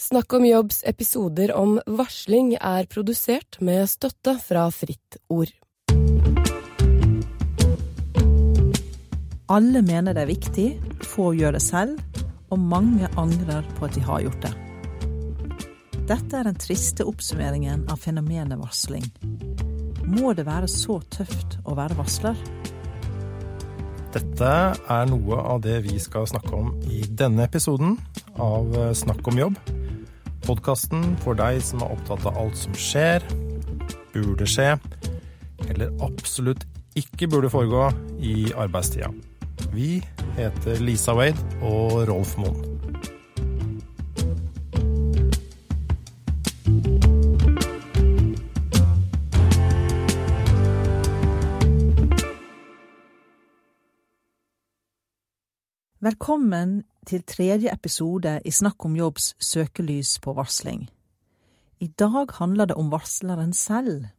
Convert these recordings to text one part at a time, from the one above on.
Snakk om jobbs episoder om varsling er produsert med støtte fra Fritt Ord. Alle mener det er viktig, få gjør det selv, og mange angrer på at de har gjort det. Dette er den triste oppsummeringen av fenomenet varsling. Må det være så tøft å være varsler? Dette er noe av det vi skal snakke om i denne episoden av Snakk om jobb. Podkasten for deg som er opptatt av alt som skjer, burde skje, eller absolutt ikke burde foregå i arbeidstida. Vi heter Lisa Wade og Rolf Moen. Velkommen til tredje episode i Snakk om jobbs søkelys på varsling. I dag handler det om varsleren selv.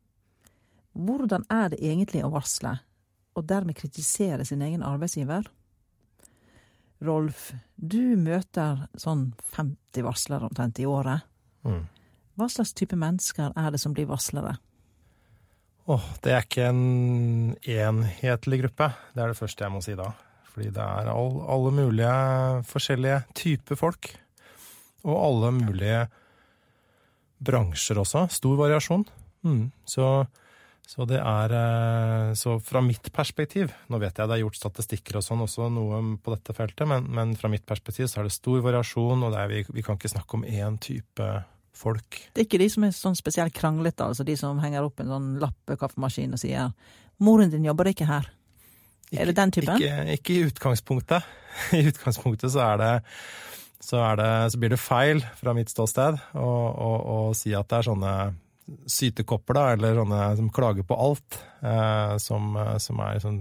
Hvordan er det egentlig å varsle, og dermed kritisere sin egen arbeidsgiver? Rolf, du møter sånn 50 varslere omtrent i året. Mm. Hva slags type mennesker er det som blir varslere? Åh, det er ikke en enhetlig gruppe. Det er det første jeg må si da. Fordi det er all, alle mulige forskjellige typer folk. Og alle mulige bransjer også. Stor variasjon. Mm. Så, så, det er eh, Så fra mitt perspektiv Nå vet jeg det er gjort statistikker og sånn også noe på dette feltet, men, men, fra mitt perspektiv så er det stor variasjon, og er, vi, vi, kan ikke snakke om én type folk. Det er ikke de som er sånn spesielt kranglete, altså de som henger opp en sånn lapp ved kaffemaskinen og sier 'moren din jobber ikke her'. Ikke, er det den typen? Ikke, ikke, i utgangspunktet. I utgangspunktet så er det så, er det, så blir det feil fra mitt ståsted å, å, å si at det er sånne sytekopper, da, eller sånne som klager på alt, eh, som, som, er sånn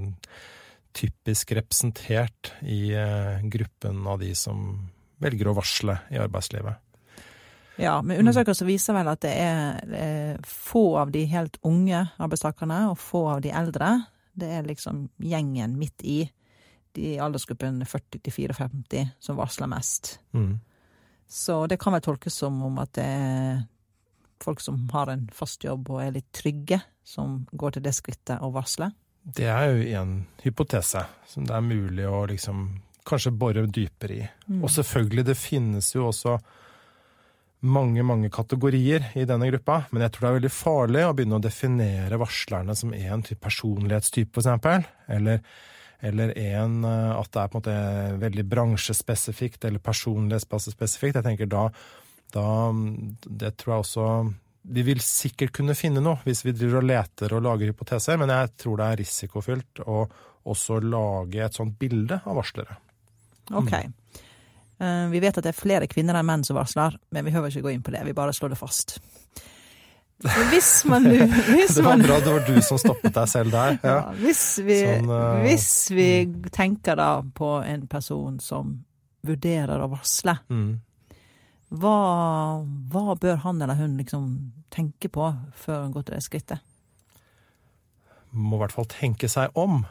typisk representert i eh, gruppen av de som velger å varsle i arbeidslivet. Ja, men undersøkelser viser vel at det er eh, få av de helt unge arbeidstakerne og få av de eldre det er liksom gjengen midt i de aldersgruppen 40 til 54 som varsler mest. Mm. Så det kan vel tolkes som om at det er folk som har en fast jobb og er litt trygge, som går til det skrittet å varsle. Det er jo en hypotese som det er mulig å liksom kanskje bore dypere i. Mm. Og selvfølgelig, det finnes jo også mange mange kategorier i denne gruppa, men jeg tror det er veldig farlig å begynne å definere varslerne som en personlighetstype, eksempel. Eller, eller en, eh, at det er på en måte veldig bransjespesifikt eller personlighetsspesifikt. Jeg tenker da, da Det tror jeg også Vi vil sikkert kunne finne noe hvis vi driver og leter og lager hypoteser, men jeg tror det er risikofylt å også lage et sånt bilde av varslere. Ok. Mm. Eh, vi vet at det er flere kvinner enn menn som varsler, men vi hører ikke gå inn på det. Vi bare slår det fast. Hvis man nu Det var bra det var du som stoppet deg selv der. Ja. Ja, hvis, vi, sånn, uh, hvis vi mm. tenker da på en person som vurderer å varsle, mm. hva, hva, bør han eller hun liksom tenke på før han går til det skrittet? Må i hvert fall tenke seg om.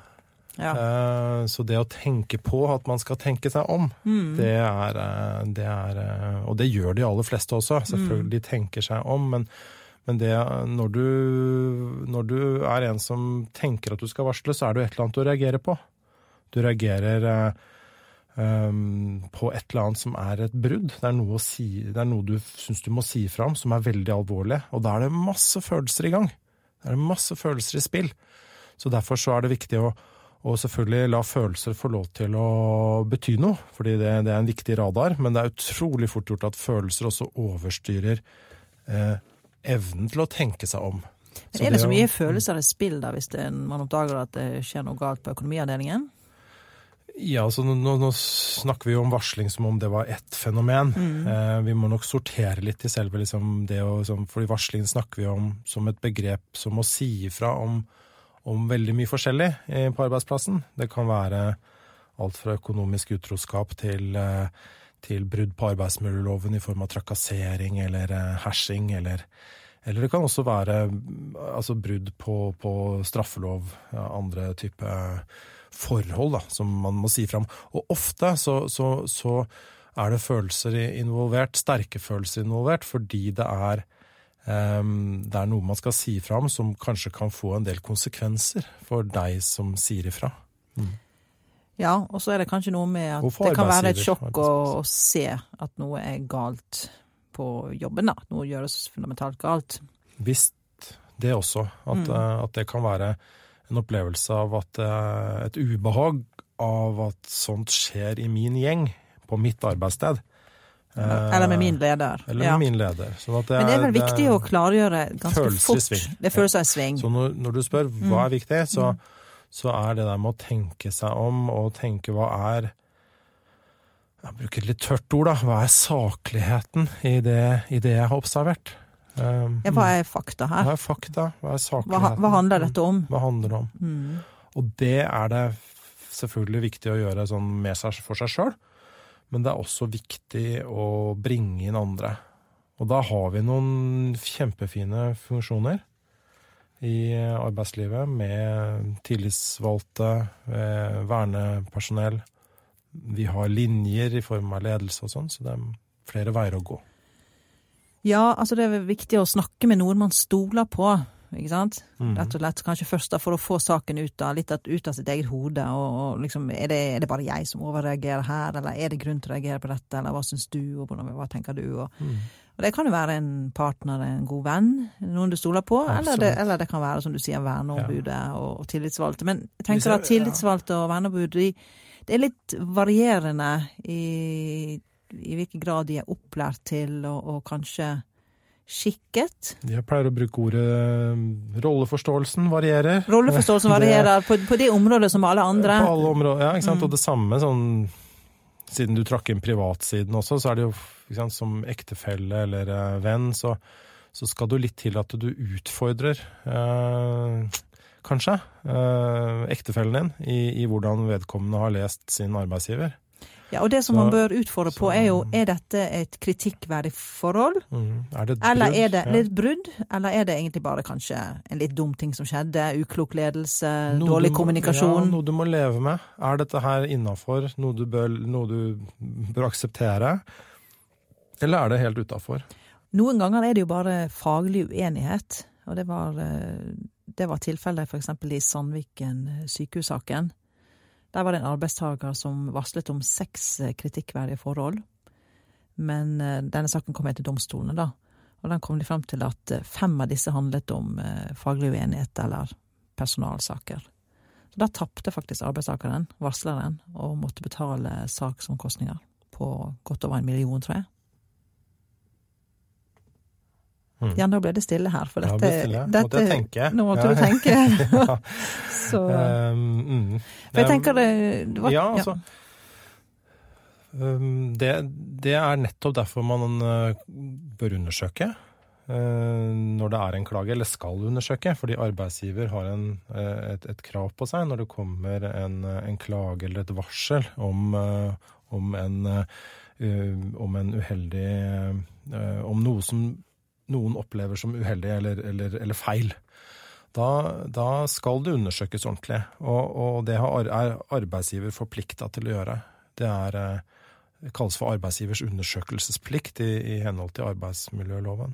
Ja. Eh, så det å tenke på at man skal tenke seg om, mm. det, er, eh, det, er, eh, Og det gjør de aller fleste også. Selvfølgelig mm. de tenker seg om, men, men det, når, du, når du er en som tenker at du skal varsle, så er det jo et eller annet du reagerer på. Du reagerer um, på et eller annet som er et brudd. Det er noe, si, det er noe du syns du må si fra om, som er veldig alvorlig. Og da er det masse følelser i gang. Det er masse følelser i spill. Så derfor så er det viktig å og selvfølgelig la følelser få lov til å bety noe, fordi det, det, er en viktig radar. Men det er utrolig fort gjort at følelser også overstyrer eh, evnen til å tenke seg om. Men er det så mye følelser i spill da, hvis det, man oppdager at det skjer noe galt på økonomiavdelingen? Ja, altså nå, nå, snakker vi jo om varsling som om det var ett fenomen. Mm. Eh, vi må nok sortere litt i selve liksom, det å liksom, fordi varsling snakker vi om som et begrep som å si ifra om om veldig mye forskjellig på arbeidsplassen. Det kan være alt fra økonomisk utroskap til, eh, til brudd på arbeidsmiljøloven i form av trakassering eller eh, hersing, eller, eller det kan også være altså, brudd på, på straffelov, ja, andre type forhold da, som man må si fram. Og ofte så, så, så er det følelser involvert, sterke følelser involvert, fordi det er, det er noe man skal si fra om som kanskje kan få en del konsekvenser for deg som sier ifra. Mm. Ja, og så er det kanskje noe med at det kan være et sjokk å, å, se at noe er galt på jobben, da. Noe gjøres fundamentalt galt. Visst det også. At, mm. Eh, at, det kan være en opplevelse av at uh, et ubehag av at sånt skjer i min gjeng, på mitt arbeidssted. Eller med min leder. Eller med ja. min leder. Sånn det Men det er vel viktig viktig å klargjøre ganske fort. Sving. Det føles som en sving. Så når, når, du spør hva er mm. viktig, så, mm. så, er det der med å tenke seg om og tenke hva er Jeg bruker et litt tørt ord, da. Hva er sakligheten i det, i det jeg har observert? Um, ja, hva er fakta her? Hva er fakta? Hva er sakligheten? Hva, hva handler dette om? Hva handler det om? Mm. Og det er det selvfølgelig viktig å gjøre sånn med seg for seg sjøl, men det er også viktig å bringe inn andre. Og da har vi noen kjempefine funksjoner i arbeidslivet med tillitsvalgte, eh, vernepersonell. Vi har linjer i form av ledelse og sånn, så det er flere veier å gå. Ja, altså det er viktig å snakke med noen man stoler på ikke sant? Mm. Rett og slett kanskje først da for å få saken ut av, litt ut av sitt eget hode. og, og liksom, er det, er det, bare jeg som overreagerer her, eller er det grunn til å reagere på dette, eller hva syns du, og hva tenker du? Og, mm. og, det kan jo være en partner, en god venn, noen du stoler på, eller det, eller det, kan være, som du sier, verneombudet ja. og, og, tillitsvalgte. Men jeg tenker at tillitsvalgte og verneombud, de, det er litt varierende i, i hvilken grad de er opplært til å kanskje skikket. Jeg pleier å bruke ordet eh, rolleforståelsen varierer. Rolleforståelsen varierer på, på, det området som alle andre. På alle områder, ja. ikke sant? Mm. Og det samme sånn Siden du trakk inn privatsiden også, så er det jo sant, som ektefelle eller uh, venn, så, så, skal du litt til at du utfordrer, uh, kanskje, uh, ektefellen din i, i hvordan vedkommende har lest sin arbeidsgiver. Ja, og det som så, man bør utfordre på, er jo er dette et kritikkverdig forhold? Mm, er det et brudd? Eller er det ja. brudd? Eller er det egentlig bare kanskje en litt dum ting som skjedde? Uklok ledelse, noe dårlig kommunikasjon? Ja, noe du må leve med. Er dette her innafor? Noe, noe, du bør akseptere? Eller er det helt utafor? Noen ganger er det jo bare faglig uenighet. Og det var, eh, det var tilfellet f.eks. i Sandviken sykehussaken. Der var det en arbeidstaker som varslet om seks eh, kritikkverdige forhold. Men eh, denne saken kom jeg til domstolene, da. Og den kom de frem til at eh, fem av disse handlet om faglig uenighet eller personalsaker. Så da tapte faktisk arbeidstakeren, varsleren, og måtte betale saksomkostninger på godt over en million, tror jeg. Mm. Ja, nå ble det stille her, for dette, ja, dette måtte jeg tenke. Nå måtte ja. du tenke. Så um, mm. For jeg tenker det, det var, Ja, altså um, det, det, er nettopp derfor man uh, bør undersøke uh, når det er en klage, eller skal undersøke. Fordi arbeidsgiver har en, uh, et, et, krav på seg når det kommer en, en klage eller et varsel om, om en, om en uheldig Om noe som noen opplever som uheldig eller, eller, eller feil. Da, da, skal det undersøkes ordentlig, og, og det er arbeidsgiver forplikta til å gjøre. Det, er, eh, det kalles for arbeidsgivers undersøkelsesplikt i, i, henhold til arbeidsmiljøloven.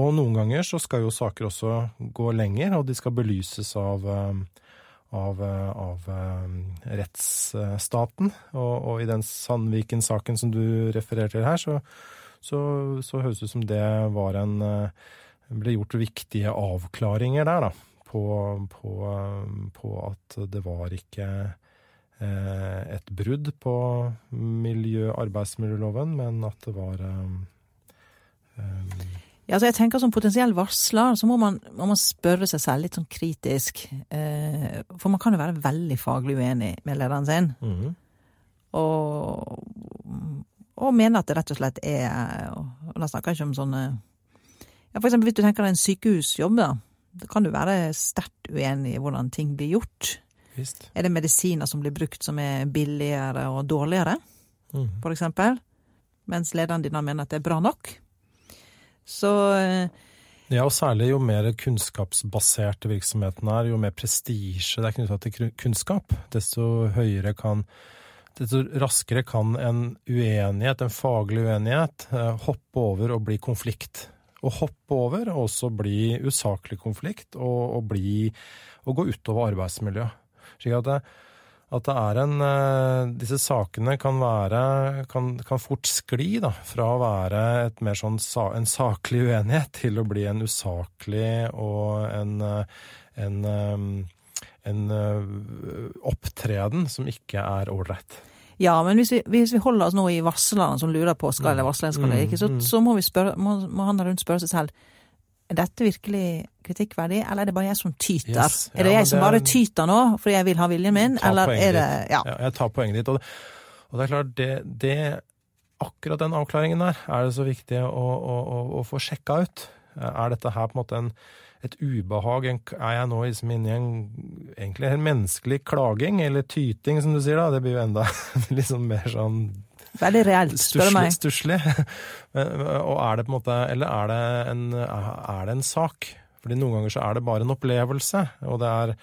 Og noen ganger så skal jo saker også gå lenger, og de skal belyses av, eh, av, eh, av rettsstaten. Og, og, i den Sandviken-saken som du refererer til her, så så, så høres det ut som det var en eh, ble gjort viktige avklaringer der, da. På, på, på at det var ikke eh, et brudd på miljø- arbeidsmiljøloven, men at det var um, ja, altså jeg tenker Som potensiell varsler så må man, må man spørre seg selv litt sånn kritisk. Eh, for man kan jo være veldig faglig uenig med lederen sin. Mm. Og, og mener at det rett og slett er Og da snakker jeg ikke om sånne ja, For eksempel hvis du tenker deg en sykehusjobb, da. Da kan du være sterkt uenig i hvordan ting blir gjort. Visst. Er det medisiner som blir brukt som er billigere og dårligere, mm. for eksempel? Mens lederen din mener at det er bra nok. Så eh, ja, og særlig jo mer kunnskapsbasert virksomheten er, jo mer prestisje det er knytta til kunnskap, desto høyere kan desto raskere kan en uenighet, en faglig uenighet, eh, hoppe over og bli konflikt. Å hoppe over og også bli usaklig konflikt, og, og, bli, og gå utover arbeidsmiljøet. Slik at det, at det er en eh, Disse sakene kan være kan, kan fort skli da, fra å være et mer sånn en saklig uenighet til å bli en usaklig og en, en, en opptreden som ikke er ålreit. Ja, men hvis vi, hvis vi, holder oss nå i varslerne som lurer på skal varsle eller skal det ikke, så, mm, mm. så må, vi spørre, må, må han rundt spørre seg selv er dette virkelig kritikkverdig, eller er det bare jeg som tyter? Yes. Ja, er det jeg som bare tyter nå fordi jeg vil ha viljen min, eller er det ja. ja. Jeg tar poenget ditt. Og det, og det er klart, det, det, akkurat den avklaringen der er det så viktig å, å, å, å få sjekka ut. Er dette her på en måte en et ubehag? Er jeg nå liksom inne i en egentlig en menneskelig klaging, eller tyting, som du sier da? Det blir jo enda liksom mer sånn Veldig reelt, spør du meg. Stusslig. Og er det på en måte Eller er det en, er det en sak? Fordi noen ganger så er det bare en opplevelse, og det er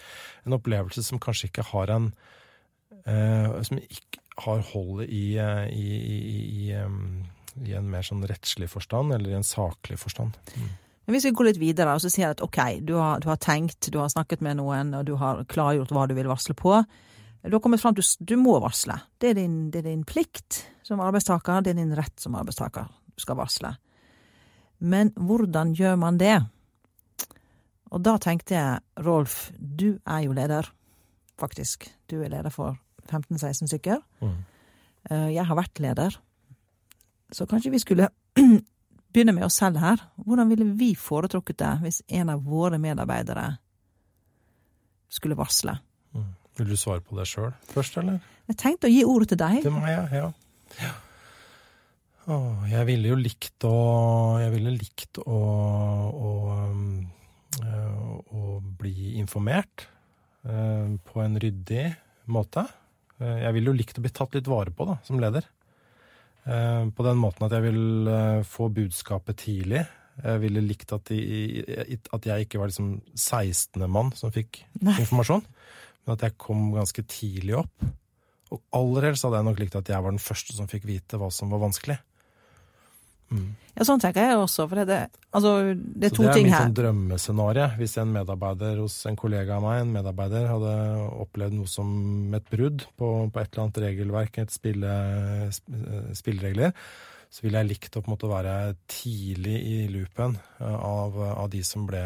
en opplevelse som kanskje ikke har en eh, Som ikke har hold i, i, i, i, en mer sånn rettslig forstand, eller i en saklig forstand. Mm. Men hvis vi går litt videre og så sier at ok, du har, du har, tenkt, du har snakket med noen, og du har klargjort hva du vil varsle på. Du har kommet fram til at du må varsle. Det er, din, det er din plikt som arbeidstaker, det er din rett som arbeidstaker. Du skal varsle. Men hvordan gjør man det? Og da tenkte jeg, Rolf, du er jo leder, faktisk. Du er leder for 15-16 stykker. Mm. Eh, jeg har vært leder. Så kanskje vi skulle begynner med oss selv her. Hvordan ville vi foretrukket det hvis en av våre medarbeidere skulle varsle? Mm. Vil du svare på det sjøl først, eller? Jeg tenkte å gi ordet til deg. Til meg, ja. ja. Åh, jeg ville jo likt å Jeg ville likt å, å, å bli informert øh, på en ryddig måte. Øh, jeg ville jo likt å bli tatt litt vare på, da, som leder. Eh, på den måten at jeg vil eh, få budskapet tidlig. Jeg ville likt at, de, at jeg ikke var liksom 16. mann som fikk Nei. informasjon, men at jeg kom ganske tidlig opp. Og aller helst hadde jeg nok likt at jeg var den første som fikk vite hva som var vanskelig. Mm. Ja, sånn tenker jeg også. For det, altså, det er to ting her. Så det er mitt sånn drømmescenario. Hvis en medarbeider hos en kollega av meg, en medarbeider, hadde opplevd noe som et brudd på, på et eller annet regelverk, et spille, spilleregler, så ville jeg likt å på en måte være tidlig i loopen eh, av, av de som ble,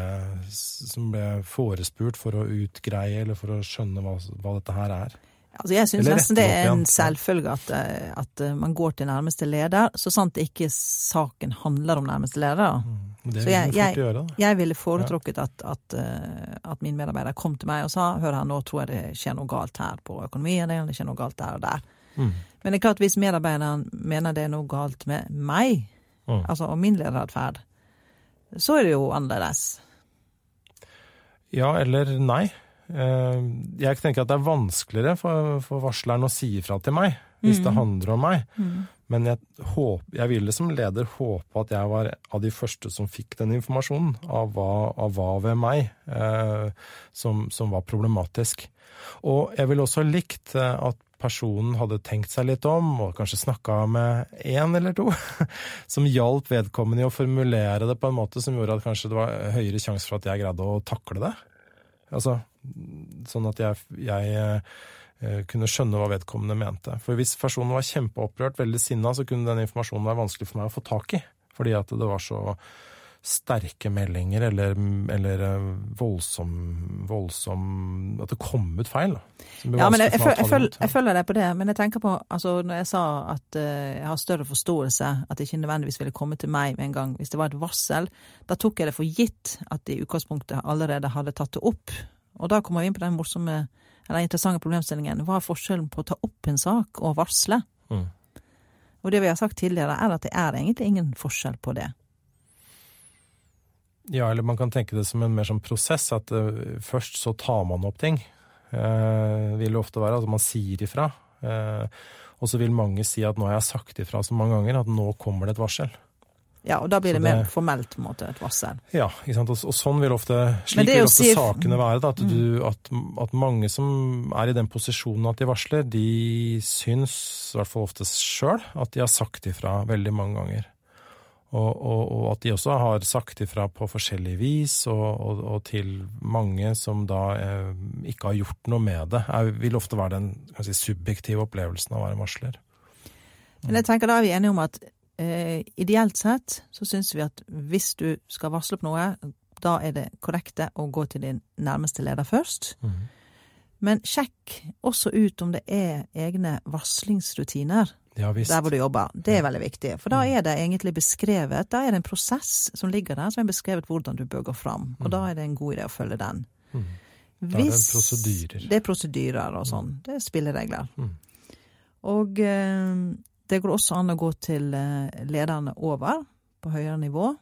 som ble forespurt for å utgreie eller for å skjønne hva, hva dette her er. Altså jeg syns nesten det er en selvfølge at, eh, at, eh, man går til nærmeste leder, så sant ikke saken handler om nærmeste leder. Mm, så jeg, jeg, gjøre, jeg, ville foretrukket at, at, eh, at, min medarbeider kom til meg og sa hør her, nå tror jeg det skjer noe galt her på økonomien, eller det skjer noe galt der og der. Mm. Men det er klart, hvis medarbeideren mener det er noe galt med meg, mm. altså og min lederatferd, så er det jo annerledes. Ja eller nei. Eh, jeg tenker at det er vanskeligere for, for varsleren å si ifra til meg hvis mm. det handler om meg. Mm. Men jeg, håp, jeg ville som leder håpe at jeg var av de første som fikk den informasjonen av hva, av hva ved meg eh, som, som, var problematisk. Og jeg ville også likt eh, at personen hadde tenkt seg litt om, og kanskje snakka med én eller to, som hjalp vedkommende i å formulere det på en måte som gjorde at kanskje det var høyere sjanse for at jeg greide å takle det. Altså, sånn at jeg, jeg eh, kunne skjønne hva vedkommende mente. For hvis personen var kjempeopprørt, veldig sinna, så kunne den informasjonen være vanskelig for meg å få tak i. Fordi at det var så sterke meldinger, eller, eller eh, voldsom, voldsom At det kom ut feil. Ja, men jeg, jeg, jeg, følger, jeg, følger deg på det. Men jeg tenker på altså når jeg sa at uh, jeg har større forståelse, at det ikke nødvendigvis ville komme til meg med en gang hvis det var et varsel, da tok jeg det for gitt at de i utgangspunktet allerede hadde tatt det opp. Og da kommer vi inn på den morsomme, eller interessante problemstillingen. Hva er forskjellen på å ta opp en sak og varsle? Mm. Og det vi har sagt tidligere, er at det er egentlig ingen forskjell på det. Ja, eller man kan tenke det som en mer sånn prosess, at uh, først så tar man opp ting. Uh, vil det ofte være at man sier ifra. Uh, og så vil mange si at nå har jeg sagt ifra så mange ganger at nå kommer det et varsel. Ja, og da blir det, det mer formelt, på en måte, et varsel. Ja, ikke sant? Og, og sånn vil ofte, slik vil ofte si- sakene være. Da, at, du, at, at mange som er i den posisjonen at de varsler, de syns, i hvert fall ofte sjøl, at de har sagt ifra veldig mange ganger. Og, og, og at de også har sagt ifra på forskjellig vis, og, til mange som da eh, ikke har gjort noe med det, er, vil ofte være den kan si, subjektive opplevelsen av å være varsler. Men jeg tenker da er vi enige om at eh, ideelt sett så syns vi at hvis du skal varsle på noe, da er det korrekte å gå til din nærmeste leder først. Men sjekk også ut om det er egne varslingsrutiner Ja der hvor du jobber. Det er veldig viktig. For da er det egentlig beskrevet, da er det en prosess som ligger der, som er beskrevet hvordan du bør gå fram. Og da er det en god idé å følge den. Mm. Da er det prosedyrer. Det er prosedyrer og sånn. Det er spilleregler. Mm. Og eh, det går også an å gå til eh, lederne over, på høyere nivå.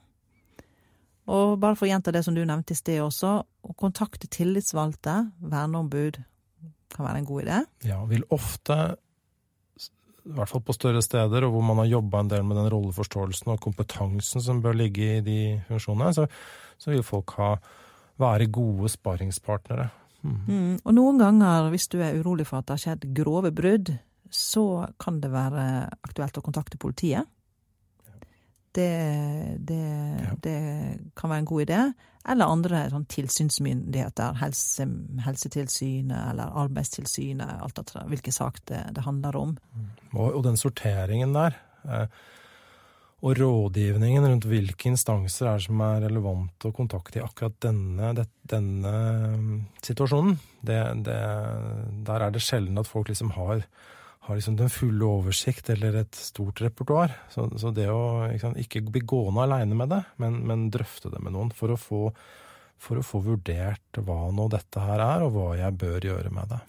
Og bare for å gjenta det som du nevnte i sted også, å kontakte tillitsvalgte, verneombud, kan være en god idé. Ja, vil ofte, i hvert fall på større steder, og hvor man har jobba en del med den rolleforståelsen og kompetansen som bør ligge i de funksjonene, så, så vil folk ha, være gode sparringspartnere. Mm. Mm. Og noen ganger, hvis du er urolig for at det har skjedd grove brudd, så kan det være aktuelt å kontakte politiet. Det, det, det kan være en god idé. Eller andre sånn, tilsynsmyndigheter. Helse, helsetilsynet eller Arbeidstilsynet. Alt etter hvilken sak det, det handler om. Og, og den sorteringen der, eh, og rådgivningen rundt hvilke instanser er som er relevante å kontakte i akkurat denne, det, denne mm, situasjonen, det, det, der er det sjelden at folk liksom har, har liksom den fulle oversikt eller et stort repertoar. Så, så det å ikke, sant, ikke bli gående aleine med det, men, men drøfte det med noen for å, få, for å få vurdert hva nå dette her er, og hva jeg bør gjøre med det.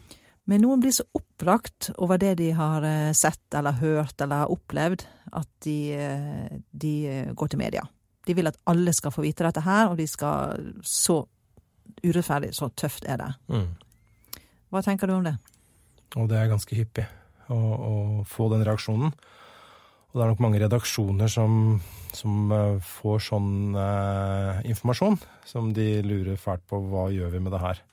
Men noen blir så oppbrakt over det de har eh, sett eller hørt eller opplevd, at de, eh, de eh, går til media. De vil at alle skal få vite dette her, og de skal Så urettferdig, så tøft er det. Mm. Hva tenker du om det? Og det er ganske hyppig å, å få den reaksjonen. Og det er nok mange redaksjoner som, som eh, får sånn eh, informasjon, som de lurer fælt på hva gjør vi med det her.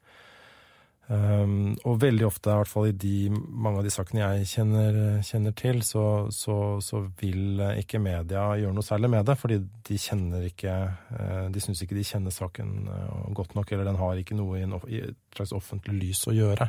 Um, og veldig ofte, i hvert fall i de, mange av de sakene jeg kjenner, kjenner til, så, så, så vil ikke media gjøre noe særlig med det, fordi de kjenner ikke eh, De syns ikke de kjenner saken eh, godt nok, eller den har ikke noe i, en, i et slags offentlig lys å gjøre.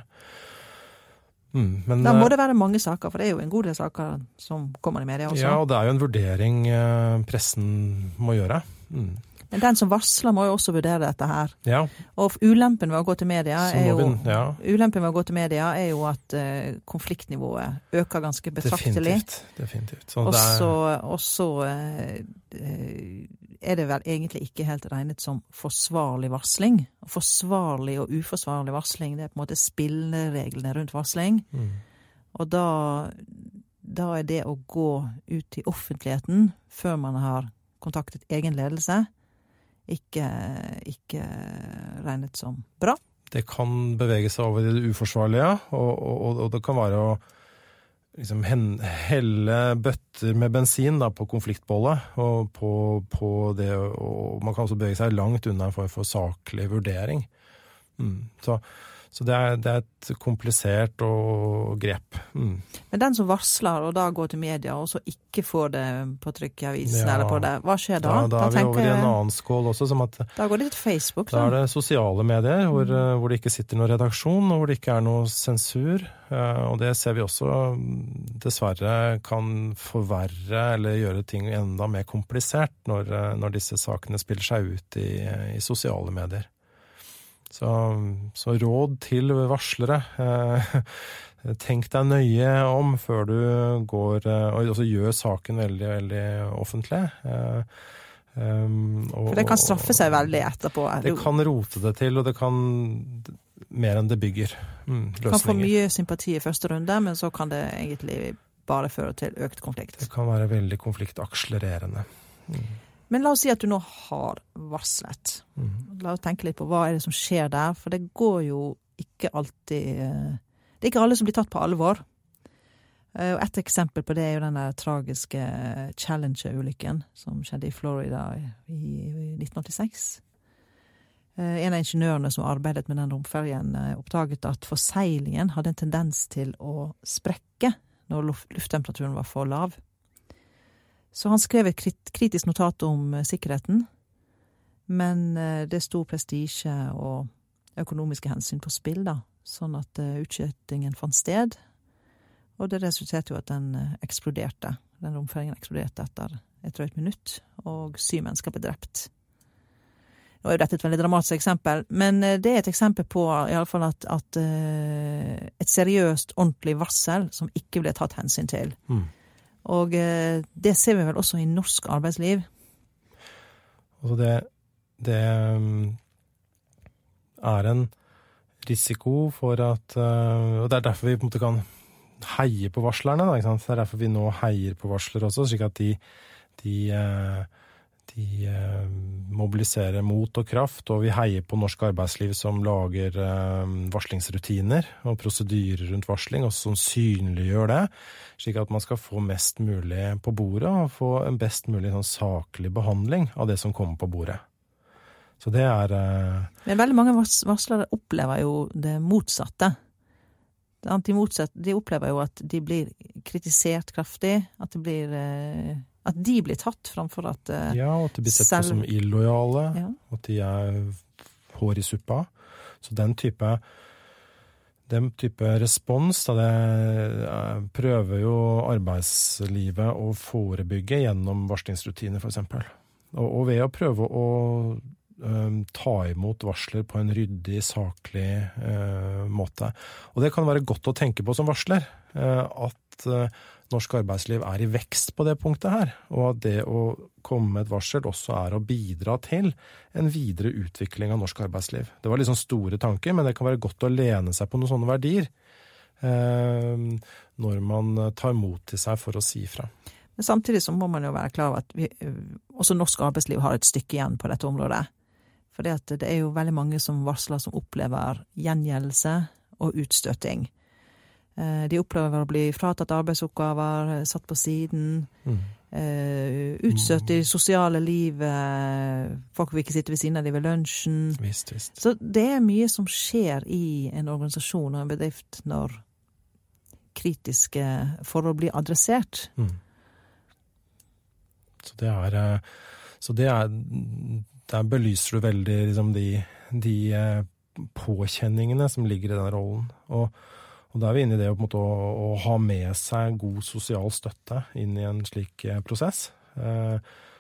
Mm, men, Da må eh, det være mange saker, for det er jo en god del saker som kommer i media også. Ja, og det er jo en vurdering eh, pressen må gjøre. Mm. Men den som varsler, må jo også vurdere dette her. Ja, Og ulempen ved å gå til media er jo vi Ja, Ulempen ved å gå til media er jo at eh, konfliktnivået øker ganske betraktelig. definitivt. definitivt. Så Og er- så og så, eh, eh, er det vel egentlig ikke helt regnet som forsvarlig varsling. Forsvarlig og uforsvarlig varsling, det er på en måte spillereglene rundt varsling. mm. Og da, da er det å gå ut i offentligheten før man har kontaktet egen ledelse, ikke, ikke regnet som bra. det kan bevege seg over i det uforsvarlige, og, og, og det kan være å liksom helle bøtter med bensin da, på konfliktbollet, og på, på det, og man kan også bevege seg langt unna en form for saklig vurdering. Mm. Så, så det, er, det er et komplisert grep. Mm. Men den som varsler og da går til media, og så ikke får det på trykk i avisen Ja. eller på det, hva skjer da? Da, da er vi tenker over i en annen skål også, som at Da går det til Facebook, Da da. er det sosiale medier, hvor, eh, hvor det ikke sitter noen redaksjon, og hvor det ikke er noe sensur. Eh, Og det ser vi også mm, dessverre kan forverre eller gjøre ting enda mer komplisert når, eh, når disse sakene spiller seg ut i, i sosiale medier. Så, så råd til varslere. eh, Tenk deg nøye om før du går eh, Og også gjør saken veldig, veldig offentlig. Eh, um, og- For det kan straffe seg veldig etterpå. det kan rote det til, og det kan mer enn det bygger. Mm, kan få mye sympati i første runde, men så kan det egentlig bare føre til økt konflikt. Det kan være veldig konfliktakselererende. Mm. Men la oss si at du nå har varslet. Mm. La oss tenke litt på hva er det som skjer der, for det går jo ikke alltid eh, Det er ikke alle som blir tatt på alvor. Eh, og Et eksempel på det er jo den tragiske Challenger-ulykken som skjedde i Florida i 1986. Eh, en av ingeniørene som arbeidet med den romferjen, oppdaget at forseglingen hadde en tendens til å sprekke når lufttemperaturen var for lav. Så han skrev et kritisk notat om sikkerheten, men det sto prestisje og økonomiske hensyn på spill, da, sånn at utskytingen fant sted, og det resulterte jo at den eh, eksploderte. Den romføringen eksploderte etter et drøyt minutt, og syv mennesker ble drept. Nå er jo dette et veldig dramatisk eksempel, men eh, det er et eksempel på iallfall at, at et seriøst, ordentlig varsel som ikke ble tatt hensyn til. Mm. Og uh, det ser vi vel også i norsk arbeidsliv. Altså det, det um, er en risiko for at uh, Og det er derfor vi på en måte kan heie på varslerne. Da, Det er derfor vi nå heier på varsler også, slik at de, de, eh, de eh, mobiliserer mot og kraft. Og vi heier på norsk arbeidsliv som lager eh, varslingsrutiner og prosedyrer rundt varsling, og som synliggjør det. Slik at man skal få mest mulig på bordet, og få en best mulig sånn saklig behandling av det som kommer på bordet. Så det er Men veldig mange varslere opplever jo det motsatte. Antimotsatt, de opplever jo at de blir kritisert kraftig, at, det blir, eh, at de blir tatt framfor at uh, Ja, og at de blir sett på som illojale, ja. at de er hår i suppa. Så den type den type respons, da det eh, prøver jo arbeidslivet å forebygge gjennom varslingsrutiner, f.eks. Og, og ved å prøve å ta imot varsler på en ryddig, saklig eh, måte. Og det kan være godt å tenke på som varsler, eh, at eh, norsk arbeidsliv er i vekst på det punktet her, og at det å komme med et varsel også er å bidra til en videre utvikling av norsk arbeidsliv. Det var liksom store tanker, men det kan være godt å lene seg på noen sånne verdier eh, når man tar mot til seg for å si ifra. Men samtidig så må man jo være klar over at vi, også norsk arbeidsliv har et stykke igjen på dette området. For det er jo veldig mange som varsler som opplever gjengjeldelse og utstøting. Eh, de opplever å bli fratatt arbeidsoppgaver, satt på siden. Mm. Uh, utstøtt i sosiale livet. Folk vil ikke sitte ved siden av dem ved lunsjen. Visst, visst. Så det er mye som skjer i en organisasjon og en bedrift når kritiske forhold blir adressert. Mm. Så det er, eh, så det er der belyser du veldig liksom, de, de eh, påkjenningene som ligger i den rollen. Og, og da er vi inne i det måte, å, å, ha med seg god sosial støtte inn i en slik eh, prosess. Eh,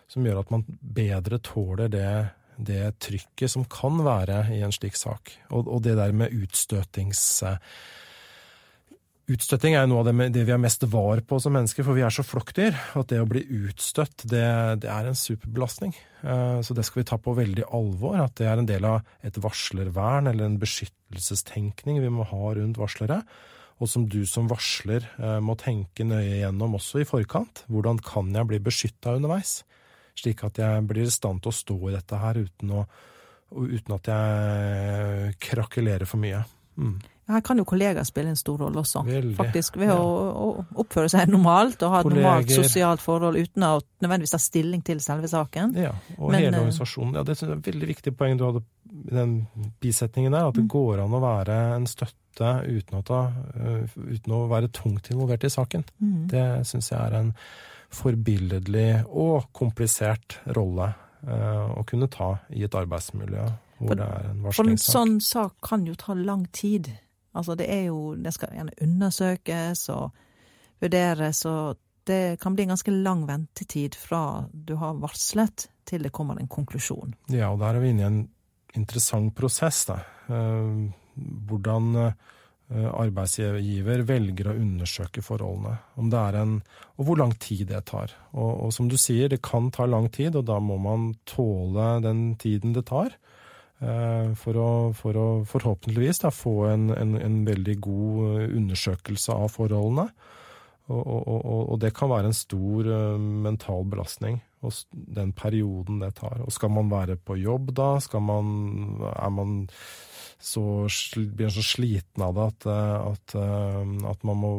som gjør at man bedre tåler det, det, trykket som kan være i en slik sak. Og, og det der med utstøtings... Eh, Utstøtting er jo noe av det, det, vi er mest var på som mennesker, for vi er så flokkdyr. At det å bli utstøtt, det, det, er en superbelastning. Eh, så det skal vi ta på veldig alvor. At det er en del av et varslervern eller en beskyttelsestenkning vi må ha rundt varslere. Og som du som varsler eh, må tenke nøye gjennom også i forkant. Hvordan kan jeg bli beskytta underveis? Slik at jeg blir i stand til å stå i dette her uten, å, uten at jeg krakelerer for mye. Mm. Her kan jo kollegaer spille en stor rolle også, Veldig, faktisk. Ved ja. å, å, oppføre seg normalt og ha et Kolleger. normalt sosialt forhold uten å nødvendigvis ta stilling til selve saken. Ja, og Men, hele eh, organisasjonen. Ja, det er et veldig viktig poeng du hadde i den bisetningen der, at det mm. går an å være en støtte uten å, ta, uh, uten å være tungt involvert i saken. Mm. Det syns jeg er en forbilledlig og komplisert rolle uh, å kunne ta i et arbeidsmiljø hvor for, det er en varslingssak. For en sånn sak kan jo ta lang tid. Altså, det er jo Det skal gjerne undersøkes og vurderes, og det kan bli en ganske lang ventetid fra du har varslet til det kommer en konklusjon. Ja, og der er vi inne i en interessant prosess, da. Eh, hvordan eh, arbeidsgiver velger å undersøke forholdene. Om det er en, og hvor lang tid det tar. Og, og, som du sier, det kan ta lang tid, og da må man tåle den tiden det tar. Eh, for å, for å forhåpentligvis da, få en, en, en, veldig god eh, undersøkelse av forholdene. Og, og, og, det kan være en stor uh, mental belastning, den perioden det tar. Og skal man være på jobb da? Skal man, er man så blir man så sliten av det at, at, at man må,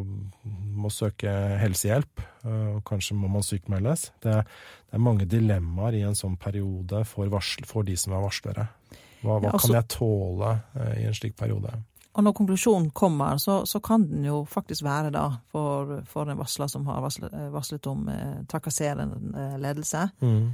må, søke helsehjelp. Og kanskje må man sykmeldes. Det, det, er mange dilemmaer i en sånn periode for, varsel, for de som er varslere. Hva, hva ja, altså, kan jeg tåle i en slik periode? Og når konklusjonen kommer, så, så, kan den jo faktisk være da, for, for en varsler som har varslet, varslet om eh, trakasserende ledelse, mm.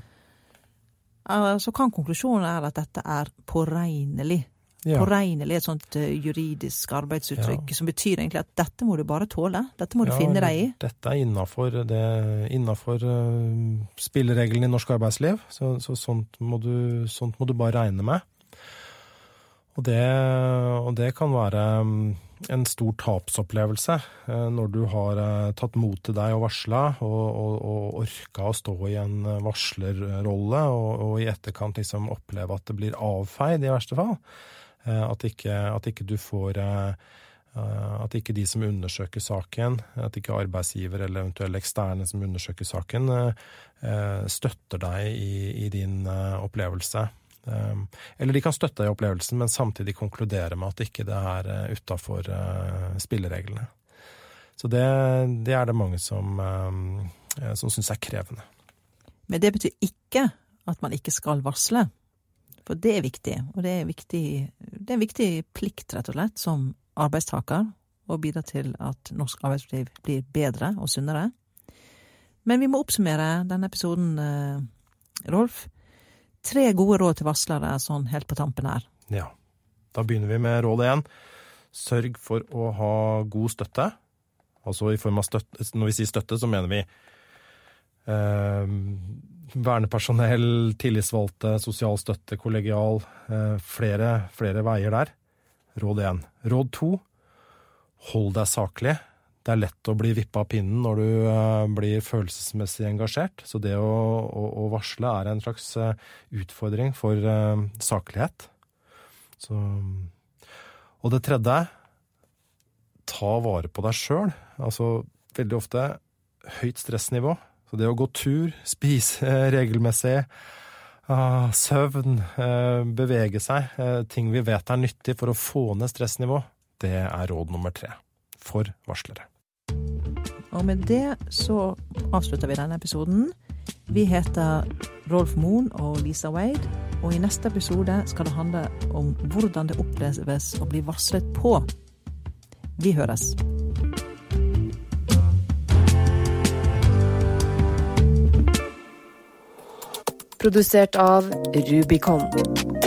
så kan konklusjonen være at dette er påregnelig. Ja. Påregnelig, et sånt juridisk arbeidsuttrykk ja. som betyr egentlig at dette må du bare tåle. Dette må du ja, finne deg i. Dette er innafor uh, spillereglene i norsk arbeidsliv. Så, så sånt, må du, sånt må du bare regne med. Og det, og det, kan være mm, en stor tapsopplevelse eh, når du har eh, tatt mot til deg og varsla, og, og, og orka å stå i en eh, varslerrolle, og, i etterkant liksom oppleve at det blir avfeid, i verste fall. At ikke, at ikke du får at ikke de som undersøker saken, at ikke arbeidsgiver eller eventuelle eksterne som undersøker saken, støtter deg i, i din opplevelse. Ehm, eller de kan støtte deg i opplevelsen, men samtidig konkludere med at ikke det er uh, utafor uh, spillereglene. Så det, det, er det mange som, uh, som syns er krevende. Men det betyr ikke at man ikke skal varsle. For det er viktig, og det er, viktig, det er en viktig plikt, rett og slett, som arbeidstaker å bidra til at norsk arbeidsliv blir bedre og sunnere. Men vi må oppsummere denne episoden, Rolf tre gode råd til varslere sånn helt på tampen her. Ja. Da begynner vi med råd én. Sørg for å ha god støtte. Altså i form av støtte Når vi sier støtte, så mener vi eh, vernepersonell, tillitsvalgte, sosial støtte, kollegial. Eh, flere, flere veier der. Råd én. Råd to. Hold deg saklig det er lett å bli vippa av pinnen når du uh, blir følelsesmessig engasjert. Så det å, å, å varsle er en slags uh, utfordring for uh, saklighet. Så, og det tredje ta vare på deg sjøl. Altså veldig ofte høyt stressnivå. Så det å gå tur, spise regelmessig, ah, søvn, bevege seg, ting vi vet er nyttig for å få ned stressnivå, det er råd nummer tre for varslere. Og med det så avslutter vi denne episoden. Vi heter Rolf Moen og Lisa Wade, og i neste episode skal det handle om hvordan det oppleves å bli varslet på. Vi høres. Produsert av Rubicon.